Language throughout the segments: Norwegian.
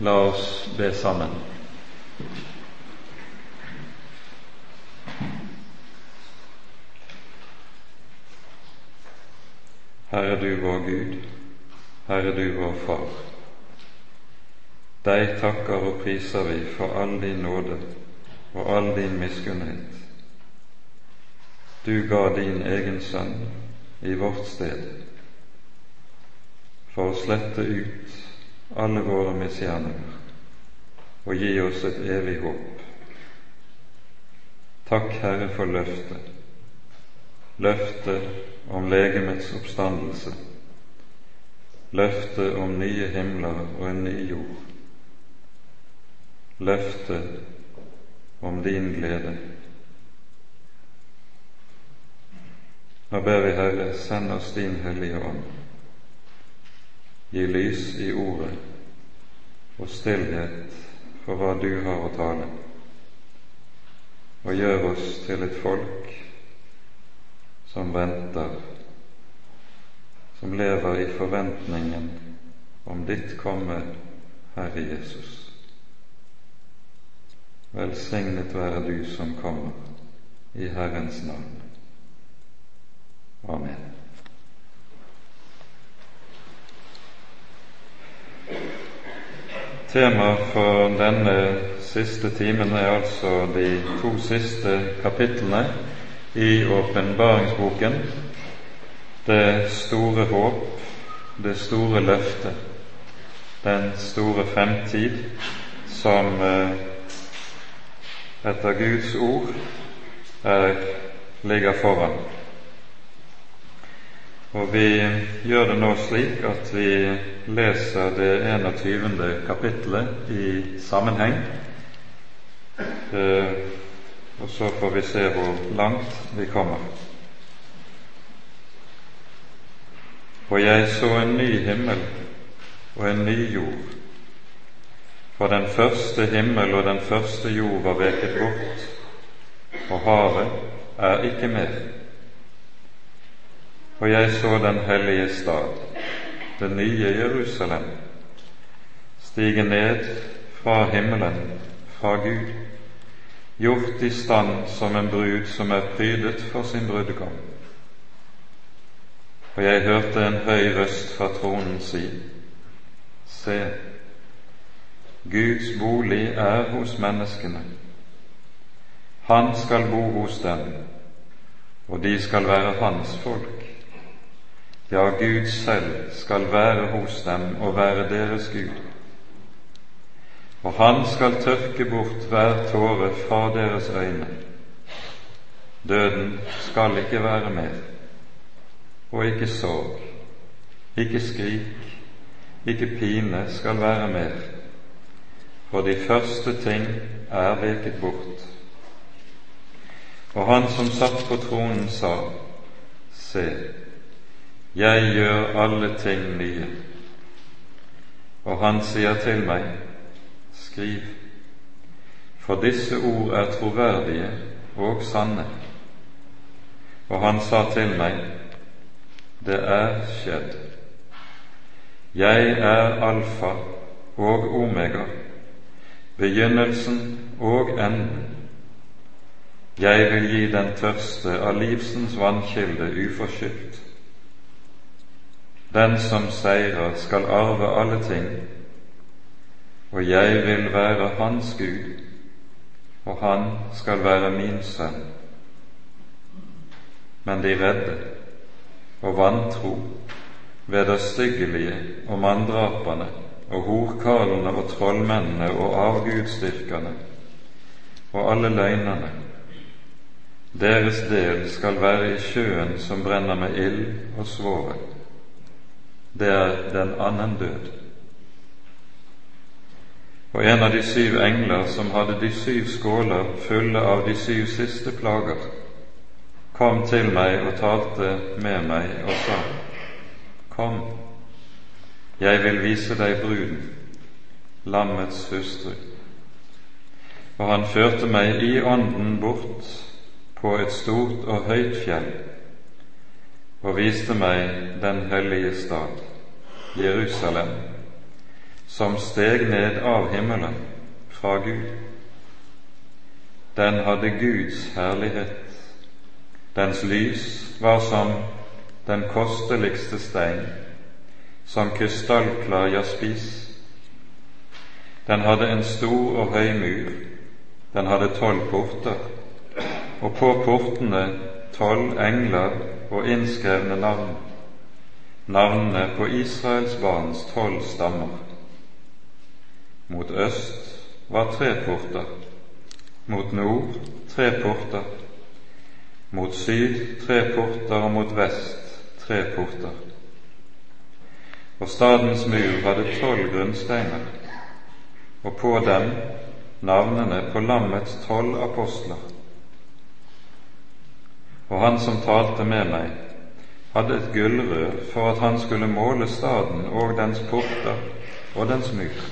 La oss be sammen. Herre du vår Gud, Herre du vår Far. Deg takker og priser vi for all din nåde og all din miskunnhet. Du ga din egen sønn i vårt sted for å slette ut alle våre misgjerninger og gi oss et evig håp. Takk, Herre, for løftet, løftet om legemets oppstandelse, løftet om nye himler og en ny jord, løftet om din glede. Nå ber vi, Herre, send oss din Hellige Ånd. Gi lys i ordet og stillhet for hva du har å tale, og gjør oss til et folk som venter, som lever i forventningen om ditt komme, Herre Jesus. Velsignet være du som kommer, i Herrens navn. Amen. Tema for denne siste timen er altså de to siste kapitlene i åpenbaringsboken. Det store håp, det store løftet, den store fremtid som eh, etter Guds ord er, ligger foran. Og vi gjør det nå slik at vi leser det 21. kapittelet i sammenheng. Eh, og så får vi se hvor langt vi kommer. Og jeg så en ny himmel og en ny jord, for den første himmel og den første jord var veket bort, og havet er ikke mer. Og jeg så den hellige stad, det nye Jerusalem, stige ned fra himmelen, fra Gud, gjort i stand som en brud som er prydet for sin brudgom. Og jeg hørte en høy røst fra tronen si:" Se, Guds bolig er hos menneskene. Han skal bo hos dem, og de skal være hans folk. Ja, Gud selv skal være hos dem og være deres Gud. Og han skal tørke bort hver tåre fra deres øyne. Døden skal ikke være mer, og ikke sorg, ikke skrik, ikke pine skal være mer, for de første ting er veket bort. Og han som satt på tronen, sa, Se, jeg gjør alle ting nye. Og han sier til meg, skriv, for disse ord er troverdige og sanne. Og han sa til meg, det er skjedd. Jeg er alfa og omega, begynnelsen og enden. Jeg vil gi den tørste av livsens vannkilde uforskyldt. Den som seirer, skal arve alle ting, og jeg vil være hans Gud, og han skal være min sønn. Men de redde og vantro, vederstyggelige og manndraperne og horkarlene og trollmennene og avgudsdyrkerne og alle løgnerne, deres del skal være i sjøen som brenner med ild og svovel. Det er den annen død. Og en av de syv engler som hadde de syv skåler fulle av de syv siste plager, kom til meg og talte med meg og sa:" Kom, jeg vil vise deg bruden, lammets hustru. Og han førte meg i ånden bort på et stort og høyt fjell og viste meg den hellige stad, Jerusalem, som steg ned av himmelen fra Gud. Den hadde Guds herlighet. Dens lys var som den kosteligste stein, som krystallklar jaspis. Den hadde en stor og høy mur. Den hadde tolv porter, og på portene tolv engler og innskrevne navn, navnene på Israels barns tolv stammer. Mot øst var tre porter, mot nord tre porter, mot syd tre porter og mot vest tre porter. Og stadens mur hadde tolv grunnsteiner, og på dem navnene på lammets tolv apostler. Og han som talte med meg, hadde et gullrør for at han skulle måle staden og dens porter og dens mur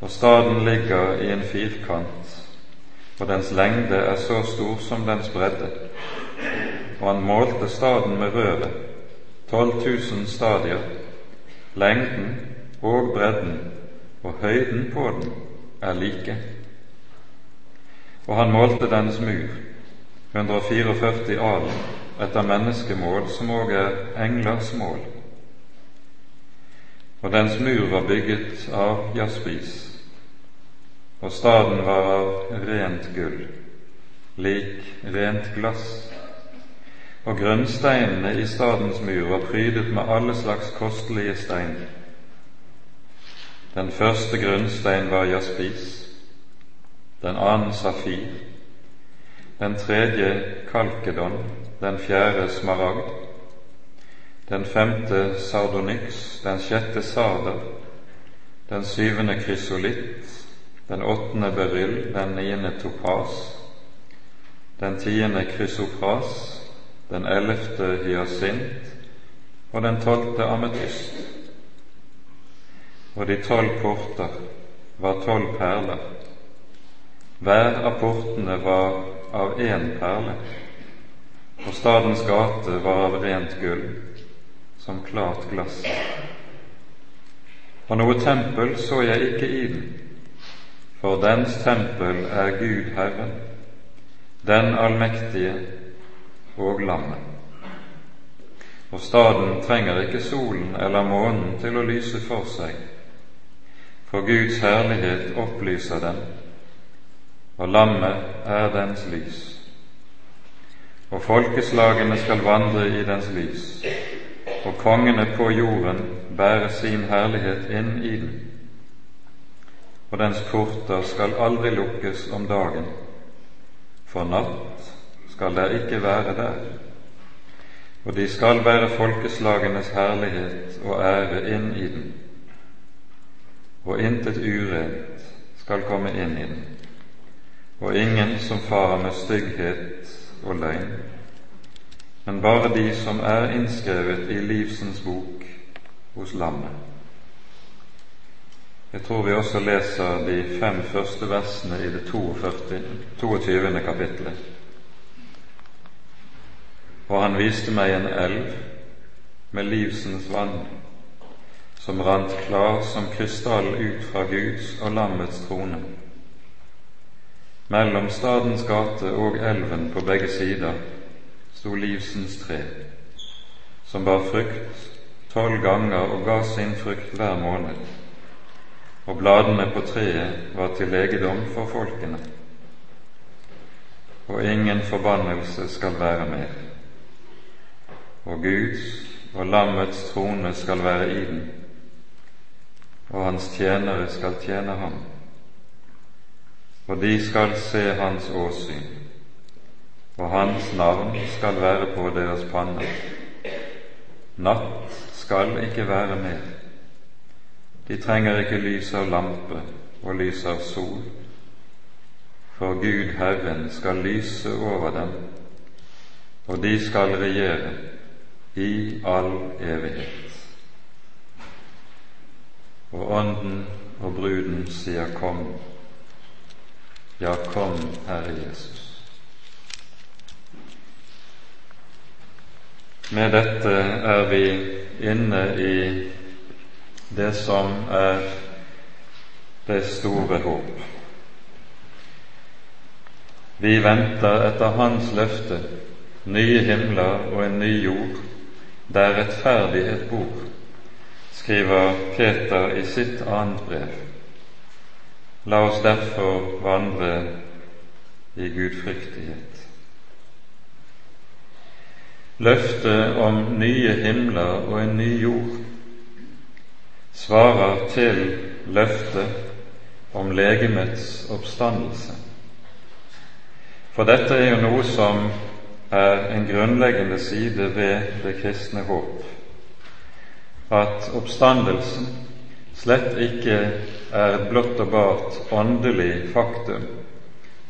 og staden ligger i en firkant, og dens lengde er så stor som dens bredde. Og han målte staden med røret, 12 000 stadier, lengden og bredden og høyden på den er like. Og han målte dens mur, 144 alen, etter menneskemål som òg er englers mål. Og dens mur var bygget av jaspis, og staden var av rent gull, lik rent glass, og grunnsteinene i stadens mur var prydet med alle slags kostelige stein. Den første grunnstein var jaspis, den annen safir, den tredje kalkedon, den fjerde smaragd, den femte sardonyx, den sjette sarder, den syvende krysolitt, den åttende beryll, den niende topas, den tiende krysopras, den ellevte hyasint og den tolvte ametyst. Og de tolv porter var tolv perler. Hver av portene var av én perle, og stadens gate var av rent gull, som klart glass. Og noe tempel så jeg ikke i den, for dens tempel er Gud Herren, den allmektige og lammet. Og staden trenger ikke solen eller månen til å lyse for seg, for Guds herlighet opplyser den, og lammet er dens lys. Og folkeslagene skal vandre i dens lys, og kongene på jorden bærer sin herlighet inn i den. Og dens porter skal aldri lukkes om dagen, for natt skal der ikke være der. Og de skal bære folkeslagenes herlighet og ære inn i den, og intet urent skal komme inn i den, og ingen som farer med stygghet og løgn, men bare de som er innskrevet i livsens bok hos Lammet. Jeg tror vi også leser de fem første versene i det 42. 22. kapittelet. Og han viste meg en elv med livsens vann, som rant klar som krystall ut fra Guds og lammets trone. Mellom stadens gate og elven på begge sider sto livsens tre, som bar frukt tolv ganger og ga sin frukt hver måned og bladene på treet var til legedom for folkene. Og ingen forbannelse skal være mer. Og Guds og lammets trone skal være i den, og hans tjenere skal tjene ham. Og de skal se hans åsyn, og hans navn skal være på deres panner. Natt skal ikke være mer de trenger ikke lys av lampe og lys av sol, for Gud Herren skal lyse over dem, og de skal regjere i all evighet. Og Ånden og bruden sier kom. Ja, kom, Herre Jesus. Med dette er vi inne i det som er det store håp. Vi venter etter Hans løfte nye himler og en ny jord, der rettferdighet bor, skriver Peter i sitt annet brev. La oss derfor vandre i gudfryktighet. Løftet om nye himler og en ny jord svarer til løftet om legemets oppstandelse. For dette er jo noe som er en grunnleggende side ved det kristne håp. At oppstandelsen slett ikke er et blott og bart åndelig faktum,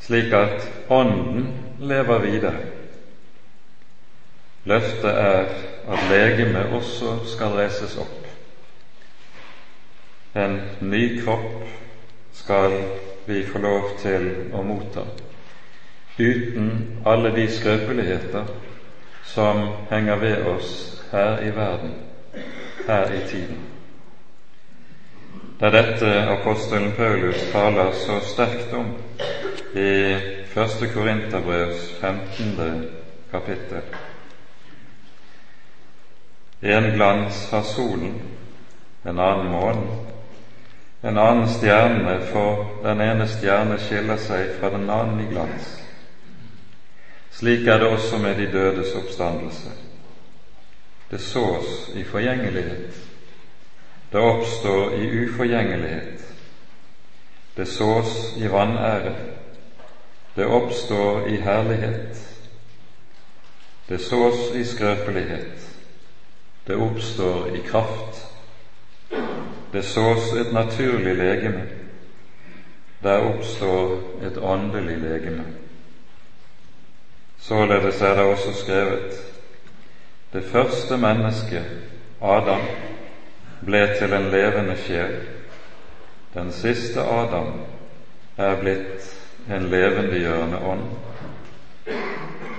slik at Ånden lever videre. Løftet er at legemet også skal reises opp. En ny kropp skal vi få lov til å motta uten alle de skrøpeligheter som henger ved oss her i verden, her i tiden. Det er dette apostelen Paulus taler så sterkt om i 1. Korinterbrevs 15. kapittel. En glans har solen, en annen månen, en annen stjerne, for den ene stjerne skiller seg fra den annen i glans. Slik er det også med de dødes oppstandelse. Det sås i forgjengelighet. Det oppstår i uforgjengelighet. Det sås i vanære. Det oppstår i herlighet. Det sås i skrøpelighet. Det oppstår i kraft. Det sås et naturlig legeme. Der oppstår et åndelig legeme. Således er det også skrevet det første mennesket, Adam, ble til en levende sjel. Den siste Adam er blitt en levendegjørende ånd.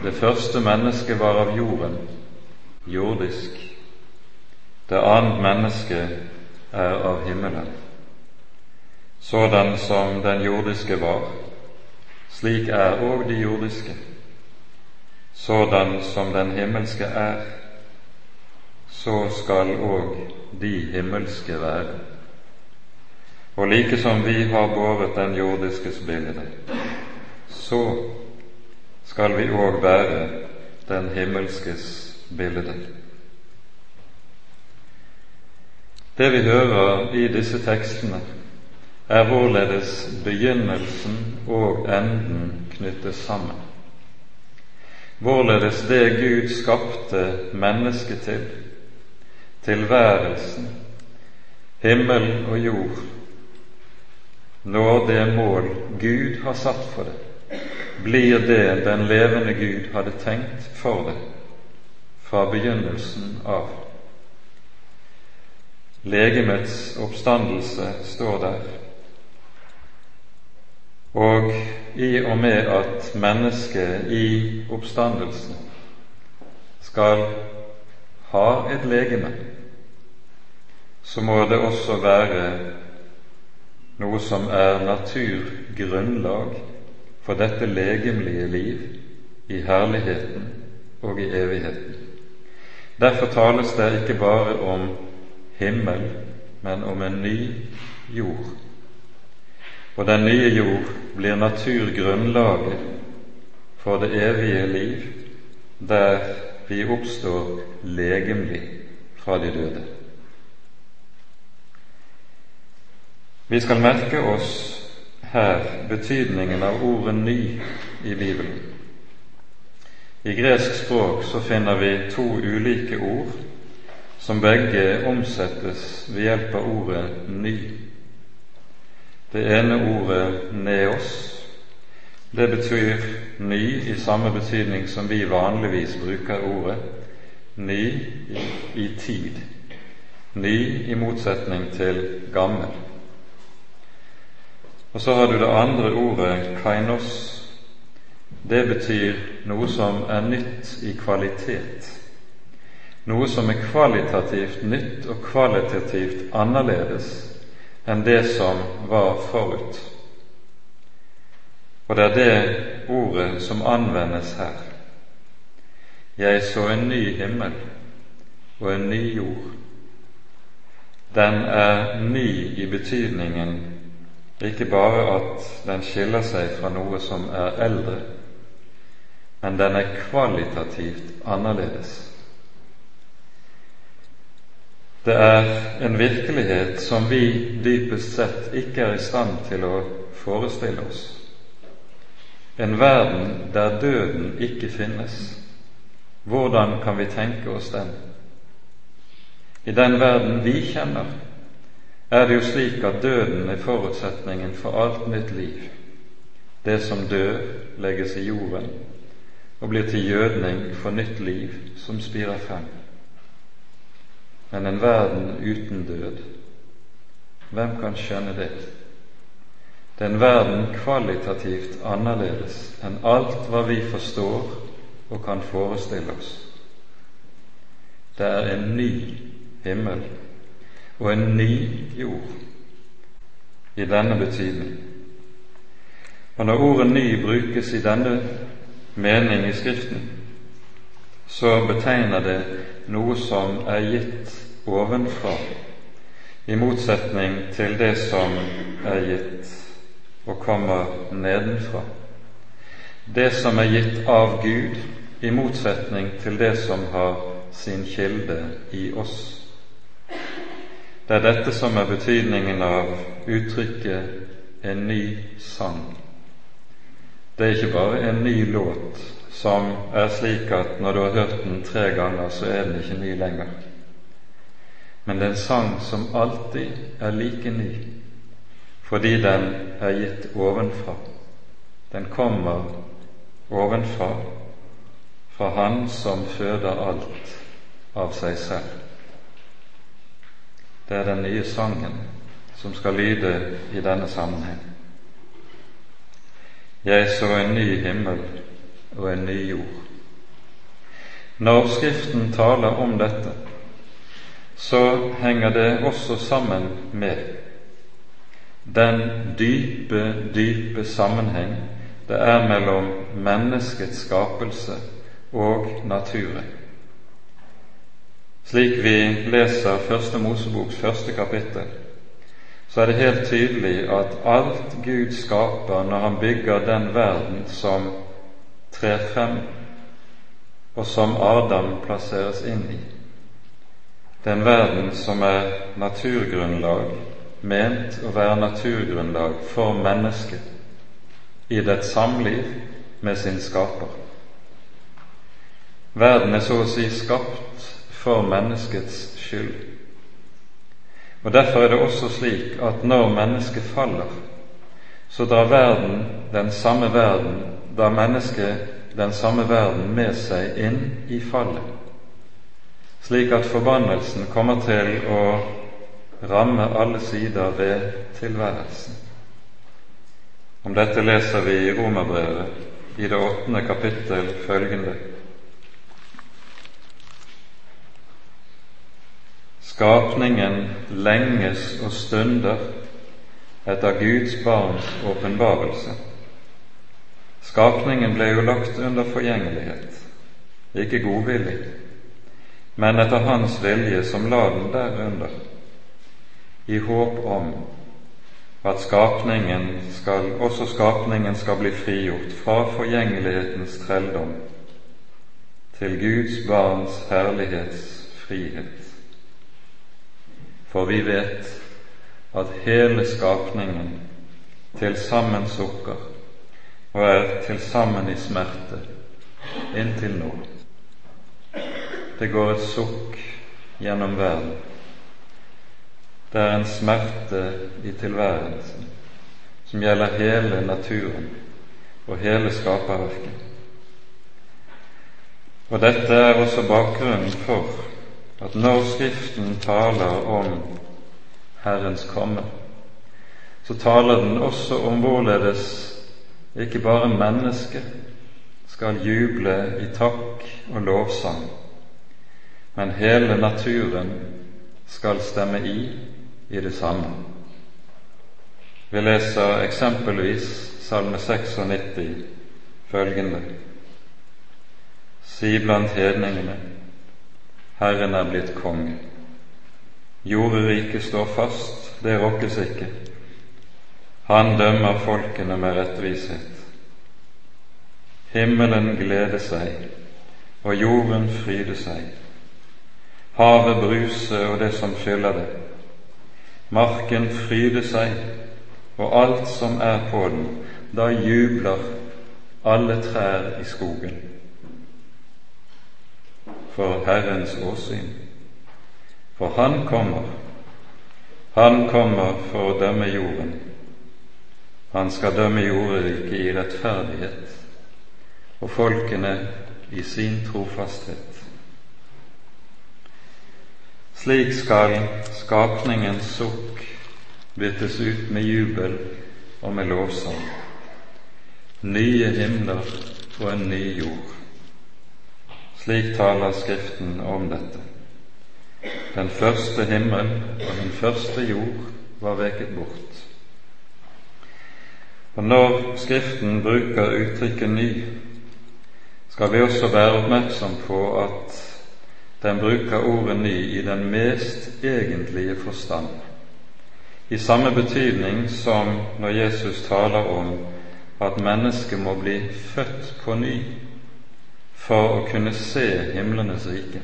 Det første mennesket var av jorden, jordisk. Det annet mennesket er av himmelen. Sådan som den jordiske var, slik er òg de jordiske sådan som den himmelske er, så skal òg de himmelske være. Og like som vi har båret den jordiskes bilde, så skal vi òg bære den himmelskes bilde. Det vi hører i disse tekstene, er hvorledes begynnelsen og enden knyttes sammen hvorledes det Gud skapte mennesket til, tilværelsen, himmel og jord, når det mål Gud har satt for det, blir det den levende Gud hadde tenkt for det fra begynnelsen av. Legemets oppstandelse står der, og i og med at mennesket i oppstandelsen skal ha et legeme, så må det også være noe som er naturgrunnlag for dette legemlige liv i herligheten og i evigheten. Derfor tales det ikke bare om himmel, men om en ny jord og den nye jord blir naturgrunnlaget for det evige liv, der vi oppstår legemlig fra de døde. Vi skal merke oss her betydningen av ordet 'ny' i Bibelen. I gresk språk så finner vi to ulike ord som begge omsettes ved hjelp av ordet 'ny'. Det ene ordet 'neos', det betyr ny i samme betydning som vi vanligvis bruker ordet. Ny i, tid. Ny i motsetning til gammel. Og så har du det andre ordet 'kainos'. Det betyr noe som er nytt i kvalitet. noe som er kvalitativt nytt og kvalitativt annerledes enn det som var forut. Og det er det ordet som anvendes her. Jeg så en ny himmel og en ny jord. Den er ny i betydningen ikke bare at den skiller seg fra noe som er eldre, men den er kvalitativt annerledes. Det er en virkelighet som vi dypest sett ikke er i stand til å forestille oss. En verden der døden ikke finnes. Hvordan kan vi tenke oss den? I den verden vi kjenner, er det jo slik at døden er forutsetningen for alt nytt liv. Det som dør, legges i jorden og blir til gjødning for nytt liv som spirer frem men en verden uten død. Hvem kan skjønne det? Det er en verden kvalitativt annerledes enn alt hva vi forstår og kan forestille oss. Det er en ny himmel og en ny jord i denne betydning. Og når ordet 'ny' brukes i denne mening i Skriften, så betegner det noe som er gitt ovenfra, i motsetning til det som er gitt og kommer nedenfra. Det som er gitt av Gud, i motsetning til det som har sin kilde i oss. Det er dette som er betydningen av uttrykket 'en ny sang'. Det er ikke bare en ny låt som er slik at når du har hørt den tre ganger, så er den ikke ny lenger. Men det er en sang som alltid er like ny, fordi den er gitt ovenfra. Den kommer ovenfra, fra Han som føder alt av seg selv. Det er den nye sangen som skal lyde i denne sammenheng. Jeg så en ny himmel og en ny jord. Når Skriften taler om dette, så henger det også sammen med den dype, dype sammenheng det er mellom menneskets skapelse og naturen. Slik vi leser Første Moseboks første kapittel, så er det helt tydelig at alt Gud skaper når Han bygger den verden som trer frem, og som Adam plasseres inn i. Den verden som er naturgrunnlag, ment å være naturgrunnlag for mennesket i dets samliv med sin skaper. Verden er så å si skapt for menneskets skyld. Og Derfor er det også slik at når mennesket faller, så drar verden, den samme verden, da mennesket den samme verden med seg inn i fallet, slik at forbannelsen kommer til å ramme alle sider ved tilværelsen. Om dette leser vi i Romerbrevet i det åttende kapittel følgende. Skapningen lenges og stunder etter Guds barns åpenbarelse Skapningen ble jo lagt under forgjengelighet, ikke godvillig, men etter Hans vilje som la den derunder, i håp om at skapningen skal, også skapningen skal bli frigjort fra forgjengelighetens trelldom til Guds barns herlighetsfrihet. For vi vet at hele skapningen til sammen sukker og er til sammen i smerte inntil nå. Det går et sukk gjennom verden. Det er en smerte i tilværelsen som gjelder hele naturen og hele skaperverket. Og dette er også bakgrunnen for at når Skriften taler om Herrens komme, så taler den også om hvorledes ikke bare mennesket skal juble i takk og lovsang, men hele naturen skal stemme i i det samme. Vi leser eksempelvis Salme 96 følgende Si blant hedningene, Herren er blitt konge. Jorderiket står fast, det rokkes ikke. Han dømmer folkene med rettvishet. Himmelen gleder seg, og jorden fryder seg. Havet bruser og det som fyller det. Marken fryder seg, og alt som er på den. Da jubler alle trær i skogen for Herrens åsyn. For Han kommer, Han kommer for å dømme jorden. Han skal dømme jorderiket i rettferdighet og folkene i sin trofasthet. Slik skal skapningens sukk byttes ut med jubel og med lovsang. Nye himler og en ny jord. Slik taler Skriften om dette. Den første himmel og den første jord var veket bort. Og når Skriften bruker uttrykket 'ny', skal vi også være oppmerksom på at den bruker ordet ny i den mest egentlige forstand, i samme betydning som når Jesus taler om at mennesket må bli født på ny for å kunne se himlenes rike.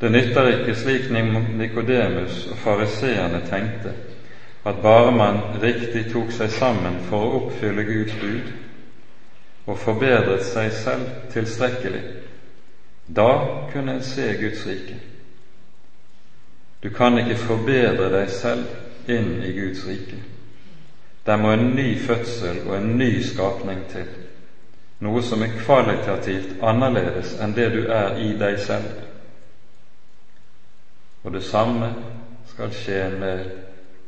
Det nytter ikke, slik Nikodemus og fariseerne tenkte, at bare man riktig tok seg sammen for å oppfylle Guds bud, og forbedret seg selv tilstrekkelig, da kunne en se Guds rike. Du kan ikke forbedre deg selv inn i Guds rike. Der må en ny fødsel og en ny skapning til, noe som er kvalitativt annerledes enn det du er i deg selv. Og det samme skal skje med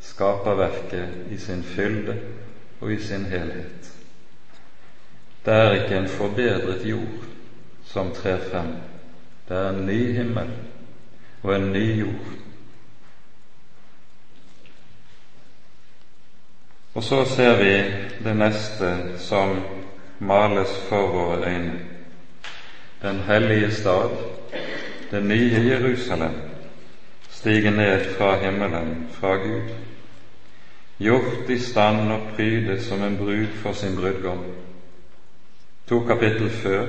skaperverket i sin fylde og i sin helhet. Det er ikke en forbedret jord som trer frem. Det er en ny himmel og en ny jord. Og så ser vi det neste som males for våre øyne. Den hellige stad, det nye Jerusalem, stiger ned fra himmelen, fra Gud, gjort i stand og prydet som en brud for sin brudgom To kapittel før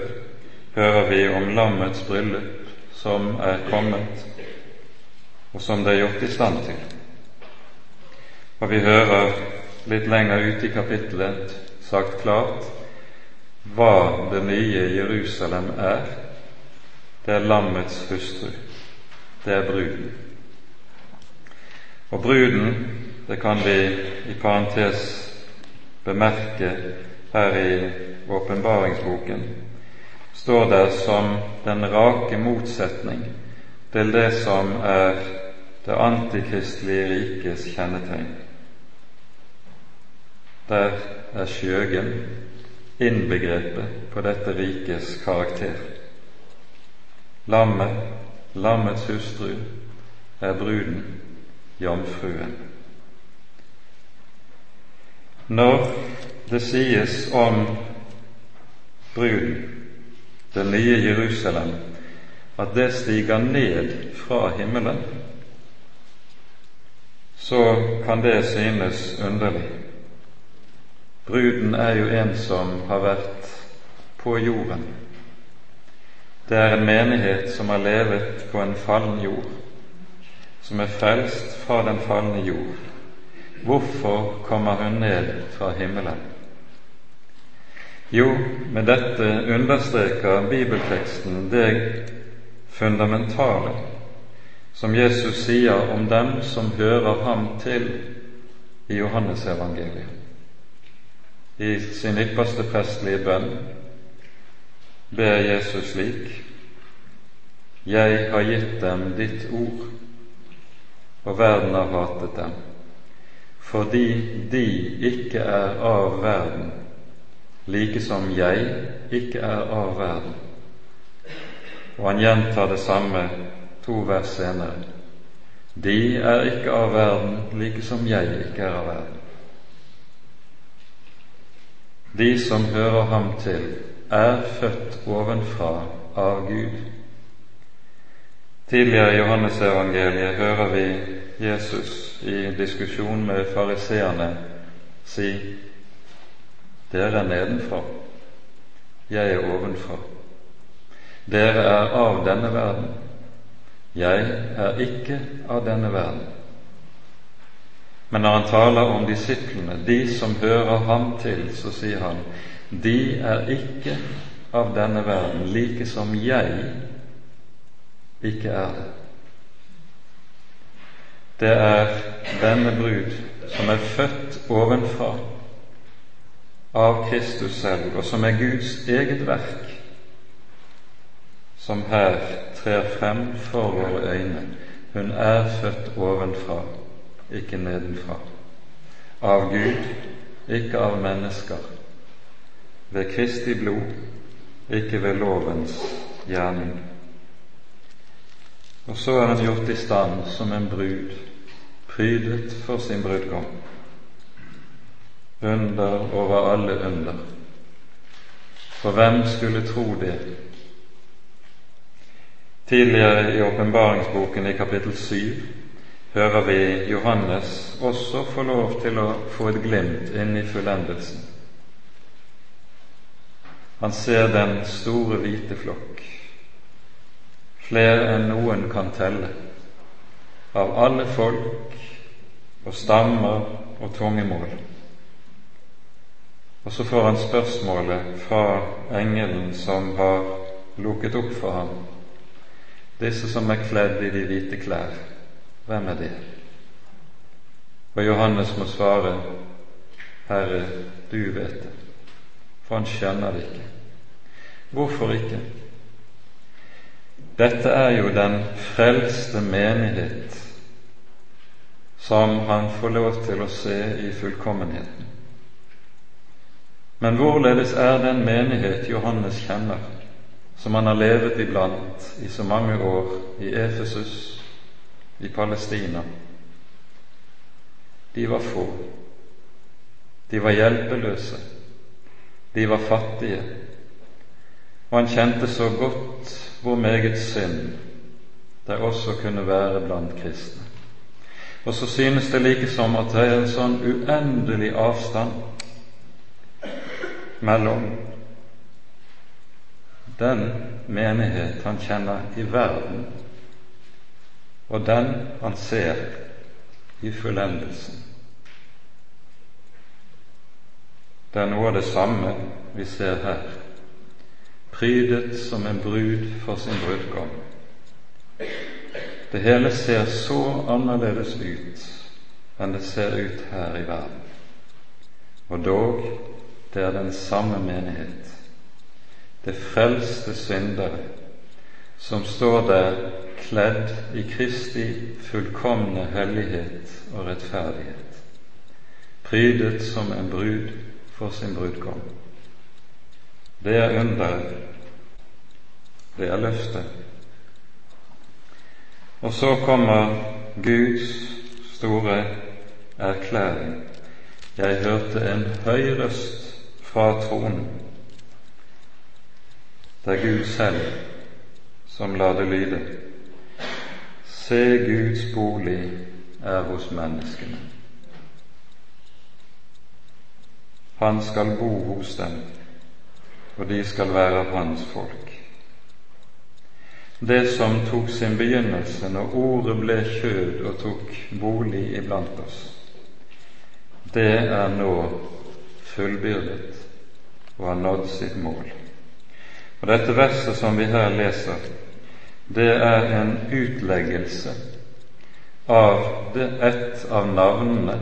hører vi om lammets bryllup som er kommet, og som det er gjort i stand til. Og vi hører litt lenger ute i kapittelet sagt klart hva det nye Jerusalem er. Det er lammets hustru. Det er bruden. Og bruden, det kan vi i parentes bemerke her i åpenbaringsboken, står der som den rake motsetning til det som er det antikristelige rikes kjennetegn. Der er skjøgen innbegrepet på dette rikes karakter. Lammet, lammets hustru, er bruden, jomfruen. Når det sies om bruden, det nye Jerusalem, at det stiger ned fra himmelen, så kan det synes underlig. Bruden er jo en som har vært på jorden. Det er en menighet som har levet på en fallen jord, som er frelst fra den falne jord. Hvorfor kommer hun ned fra himmelen? Jo, med dette understreker bibelteksten det fundamentale som Jesus sier om dem som hører ham til i Johannesevangeliet. I sin ypperste prestlige bønn ber Jesus slik:" Jeg har gitt dem ditt ord, og verden har hatet dem, fordi de ikke er av verden, like som jeg ikke er av verden. og han gjentar det samme to vers senere. De er ikke av verden, like som jeg ikke er av verden. De som hører ham til, er født ovenfra av Gud. Tidligere i Johannesevangeliet hører vi Jesus i diskusjon med fariseerne si dere er nedenfra, jeg er ovenfra. Dere er av denne verden, jeg er ikke av denne verden. Men når han taler om disiplene, de som hører ham til, så sier han de er ikke av denne verden, like som jeg ikke er det. Det er denne brud som er født ovenfra av Kristus selv, og som er Guds eget verk, som her trer frem for våre øyne. Hun er født ovenfra, ikke nedenfra. Av Gud, ikke av mennesker. Ved Kristi blod, ikke ved lovens gjerning. Og så er han gjort i stand som en brud, prydet for sin brudgom. Under over alle under. For hvem skulle tro det? Tidligere i åpenbaringsboken i kapittel 7 hører vi Johannes også få lov til å få et glimt inn i fullendelsen. Han ser den store hvite flokk flere enn noen kan telle, av alle folk og stammer og tungemål. Og så får han spørsmålet fra engelen som har lukket opp for ham. Disse som er kledd i de hvite klær, hvem er det? Og Johannes må svare, Herre, du vet det, for han skjønner det ikke. Hvorfor ikke? Dette er jo den frelste menighet som han får lov til å se i fullkommenheten. Men hvorledes er den menighet Johannes kjenner, som han har levet iblant i så mange år i Efesus, i Palestina? De var få. De var hjelpeløse. De var fattige. Og han kjente så godt hvor meget synd det også kunne være blant kristne. Og så synes det like som at det er en sånn uendelig avstand mellom den menighet han kjenner i verden, og den han ser i fullendelsen. Det er noe av det samme vi ser her prydet som en brud for sin brudgom. Det hele ser så annerledes ut enn det ser ut her i verden. Og dog, det er den samme menighet, det frelste syndere, som står der kledd i Kristi fullkomne hellighet og rettferdighet, prydet som en brud for sin brudgom. Det er underet. Det er løftet. Og så kommer Guds store erklæring. Jeg hørte en høy røst fra tronen. Det er Gud selv som lar det lyde. Se, Guds bolig er hos menneskene. Han skal bo hos dem og de skal være hans folk. Det som tok sin begynnelse når Ordet ble kjød og tok bolig iblant oss, det er nå fullbyrdet og har nådd sitt mål. Og Dette verset som vi her leser, det er en utleggelse av det, et av navnene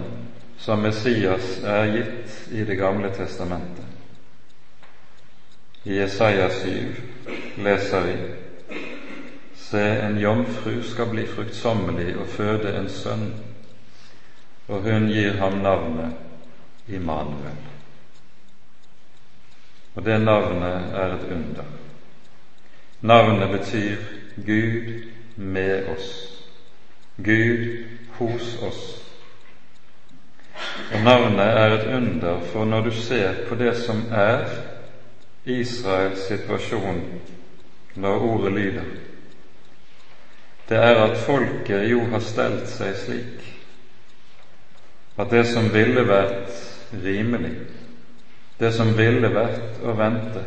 som Messias er gitt i Det gamle testamentet. I Jesaja 7 leser vi Se, en jomfru skal bli fruktsommelig og føde en sønn, og hun gir ham navnet Immanuel. Og det navnet er et under. Navnet betyr Gud med oss, Gud hos oss. Og navnet er et under, for når du ser på det som er Israels situasjon når ordet lyder, det er at folket jo har stelt seg slik at det som ville vært rimelig, det som ville vært å vente,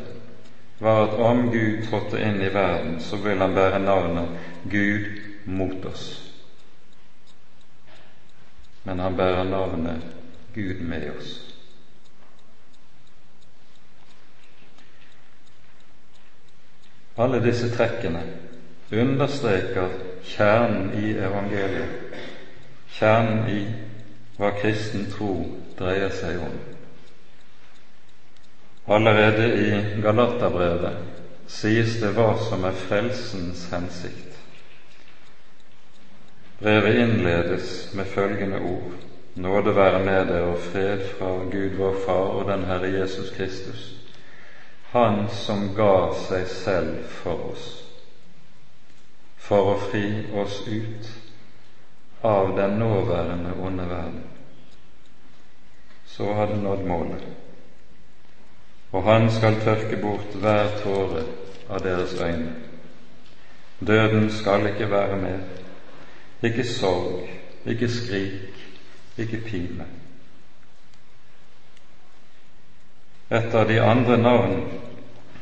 var at om Gud trådte inn i verden, så ville han bære navnet Gud mot oss. Men han bærer navnet Gud med oss. Alle disse trekkene understreker kjernen i evangeliet, kjernen i hva kristen tro dreier seg om. Allerede i Galaterbrevet sies det hva som er frelsens hensikt. Brevet innledes med følgende ord Nåde være med dere og fred fra Gud vår Far og den Herre Jesus Kristus, Han som ga seg selv for oss, for å fri oss ut av den nåværende onde verden. Så har det nådd målet. Og han skal tørke bort hver tåre av deres øyne. Døden skal ikke være med, ikke sorg, ikke skrik, ikke pine. Et av de andre navn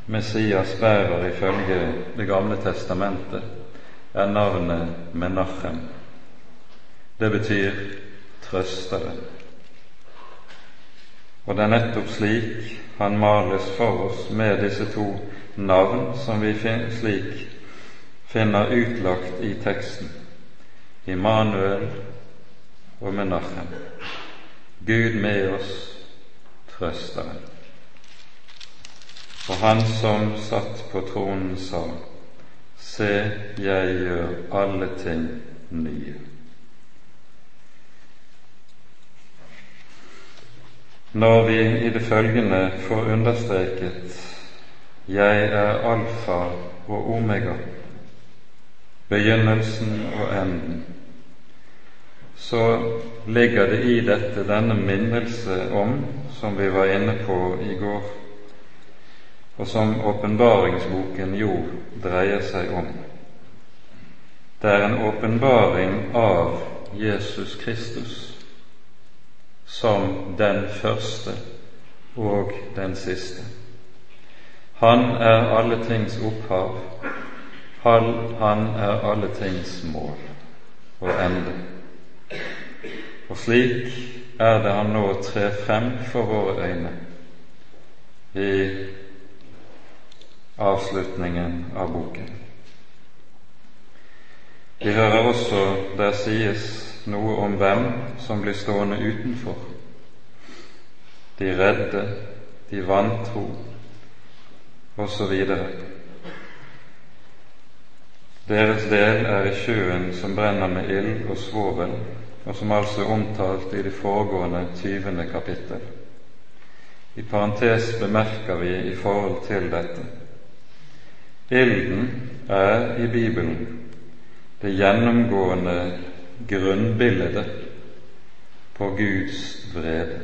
Messias bærer ifølge Det gamle testamentet, er navnet Menachem. Det betyr trøsteren. Og det er nettopp slik han males for oss med disse to navn som vi slik finner utlagt i teksten. Immanuel og Menachem. Gud med oss, trøsteren. Og han som satt på tronen, sa, Se, jeg gjør alle ting nye. Når vi i det følgende får understreket Jeg er alfa og omega, begynnelsen og enden, så ligger det i dette denne minnelse om, som vi var inne på i går, og som åpenbaringsboken jo dreier seg om. Det er en åpenbaring av Jesus Kristus som den første og den siste. Han er alle tings opphav, han er alle tings mål og ende. Og slik er det han nå trer frem for våre øyne i avslutningen av boken. Vi hører også der sies noe om hvem som blir stående utenfor. De redde, de vantro, osv. Deres del er i sjøen som brenner med ild og svovel, og som altså er omtalt i det foregående tyvende kapittel. I parentes bemerker vi i forhold til dette Ilden er i Bibelen det gjennomgående grunnbildet på Guds vrede.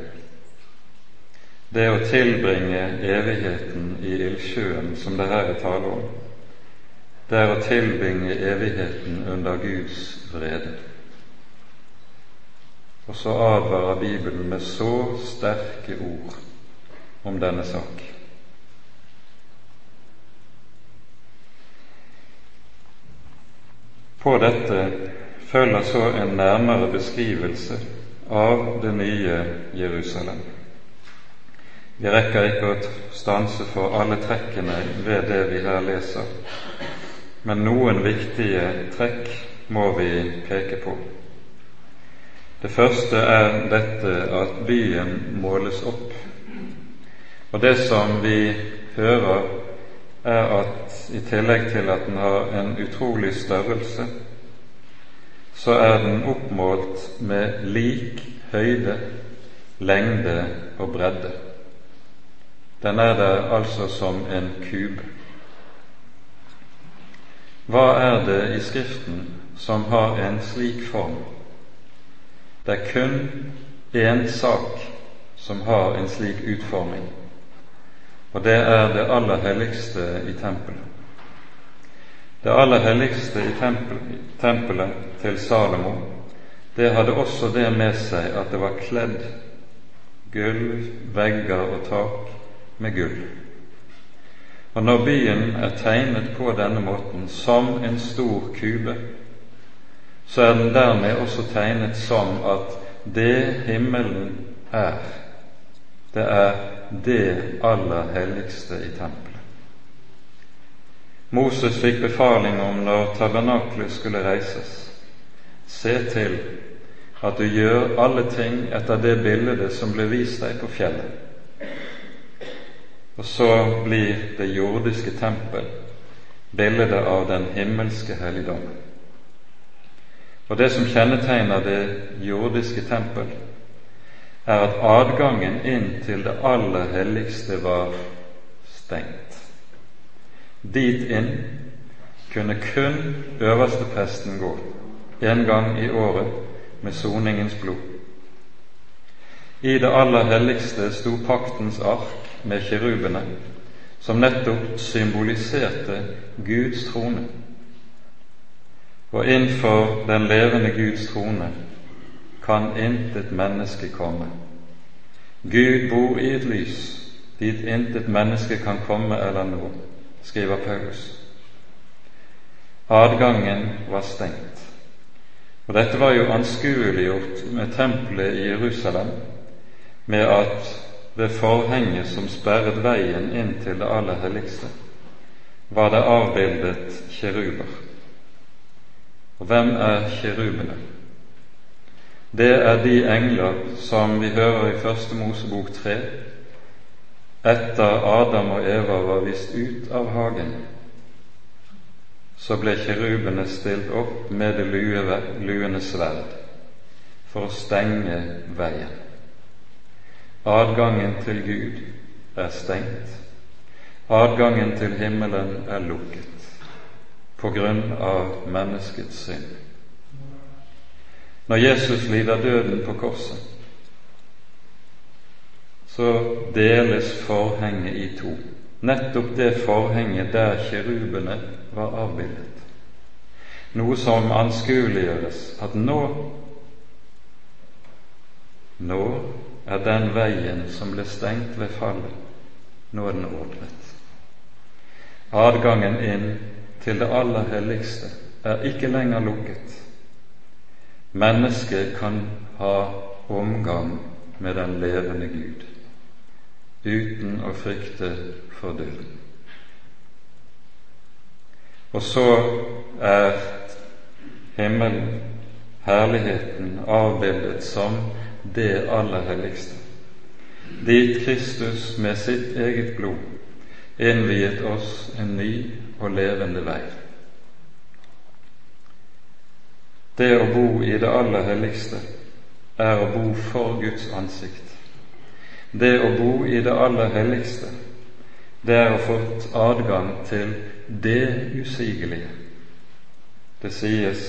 Det å tilbringe evigheten i ildsjøen, som det her er tale om, det er å tilbringe evigheten under Guds vrede. Og så advarer Bibelen med så sterke ord om denne sak. På dette følger så en nærmere beskrivelse av det nye Jerusalem. Vi rekker ikke å stanse for alle trekkene ved det vi her leser, men noen viktige trekk må vi peke på. Det første er dette at byen måles opp. Og det som vi hører, er at i tillegg til at den har en utrolig størrelse, så er den oppmålt med lik høyde, lengde og bredde. Den er der altså som en kube. Hva er det i Skriften som har en slik form? Det er kun én sak som har en slik utforming, og det er det aller helligste i tempelet. Det aller helligste i tempelet til Salomo, det hadde også det med seg at det var kledd gulv, vegger og tak med gull. Og når byen er tegnet på denne måten, som en stor kube, så er den dermed også tegnet som at det himmelen er, det er det aller helligste i tempelet. Moses fikk befaling om når tabernaklet skulle reises, se til at du gjør alle ting etter det bildet som ble vist deg på fjellet. Og så blir det jordiske tempel bildet av den himmelske helligdommen. Og det som kjennetegner det jordiske tempel, er at adgangen inn til det aller helligste var stengt. Dit inn kunne kun øverstepresten gå en gang i året med soningens blod. I det aller helligste sto paktens ark med kirubene, som nettopp symboliserte Guds trone. Og innenfor den levende Guds trone kan intet menneske komme. Gud bor i et lys dit intet menneske kan komme eller nå skriver Paulus. Adgangen var stengt. Og Dette var jo anskueliggjort med tempelet i Jerusalem, med at ved forhenget som sperret veien inn til det aller helligste, var det avbildet kjeruber. Og hvem er kjerubene? Det er de engler som vi hører i Første Mosebok tre, etter Adam og Eva var vist ut av hagen, så ble kirubene stilt opp med det luende sverd for å stenge veien. Adgangen til Gud er stengt. Adgangen til himmelen er lukket på grunn av menneskets synd. Når Jesus lider døden på korset, så deles forhenget i to. Nettopp det forhenget der kirubene var avbildet. Noe som anskueliggjøres at nå Nå er den veien som ble stengt ved fallet, nå er den åpnet. Adgangen inn til det aller helligste er ikke lenger lukket. Mennesket kan ha omgang med den levende Gud uten å frykte for døden. Og så er himmelen, herligheten, avbildet som det aller helligste, dit Kristus med sitt eget blod innviet oss en ny og levende vei. Det å bo i det aller helligste er å bo for Guds ansikt det å bo i det aller helligste, det er å få adgang til det usigelige. Det sies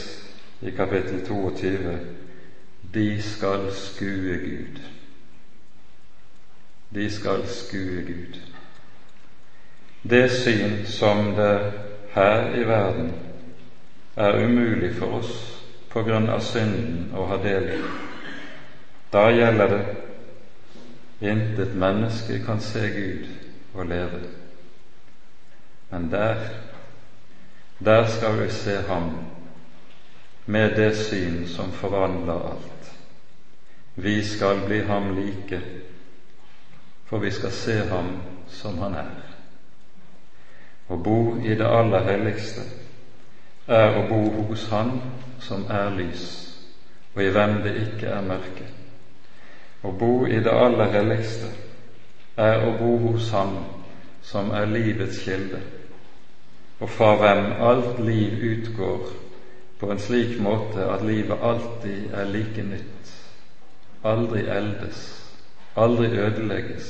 i kapittel 22 de skal skue Gud. De skal skue Gud. Det syn som det her i verden er umulig for oss på grunn av synden å ha del i. Da gjelder det Intet menneske kan se Gud og leve. Men der, der skal vi se Ham med det syn som forvandler alt. Vi skal bli Ham like, for vi skal se Ham som Han er. Å bo i det aller helligste er å bo hos Han som er lys, og i hvem det ikke er mørke. Å bo i det aller helligste er å bo hos Ham som er livets kilde, og fra hvem alt liv utgår på en slik måte at livet alltid er like nytt, aldri eldes, aldri ødelegges,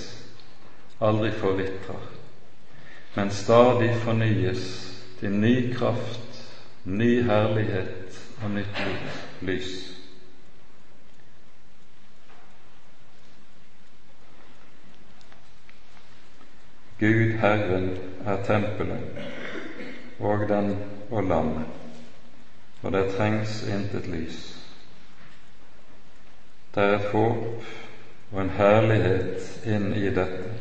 aldri forvitrer, men stadig fornyes til ny kraft ny herlighet og nytt lys. Gud Herren er tempelet og den og lammet, og det trengs intet lys. Det er et håp og en herlighet inn i dette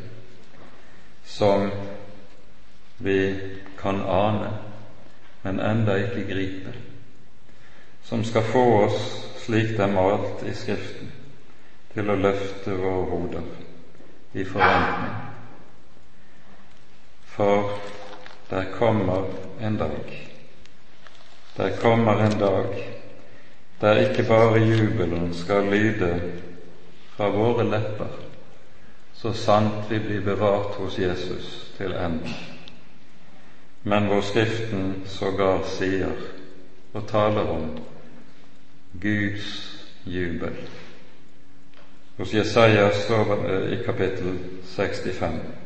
som vi kan ane, men enda ikke gripe, som skal få oss, slik det er malt i Skriften, til å løfte våre hoder i forventning. For der kommer en dag, der kommer en dag der ikke bare jubelen skal lyde fra våre lepper, så sant vi blir bevart hos Jesus til enden, men hvor Skriften sågar sier og taler om Guds jubel. Hos Jesaja står det i kapittel 65.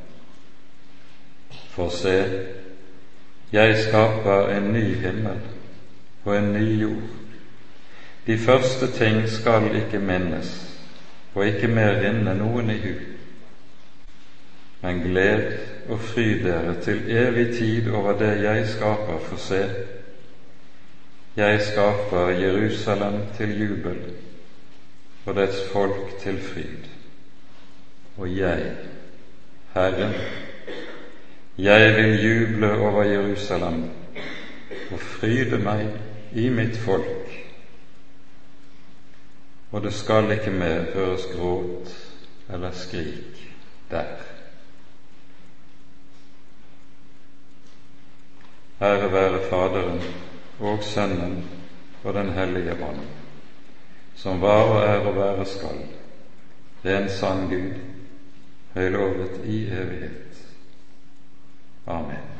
For se, jeg skaper en ny himmel og en ny jord de første ting skal ikke minnes, og ikke mer rinne noen i hu. Men gled og fry dere til evig tid over det jeg skaper, for se, jeg skaper Jerusalem til jubel og dets folk til fryd. Og jeg, Herren, jeg vil juble over Jerusalem og fryde meg i mitt folk og det skal ikke mer høres gråt eller skrik der. Ære være Faderen og Sønnen og Den hellige Mann, som var og er og være skal, en sann Gud, høylovet i evighet. Amen.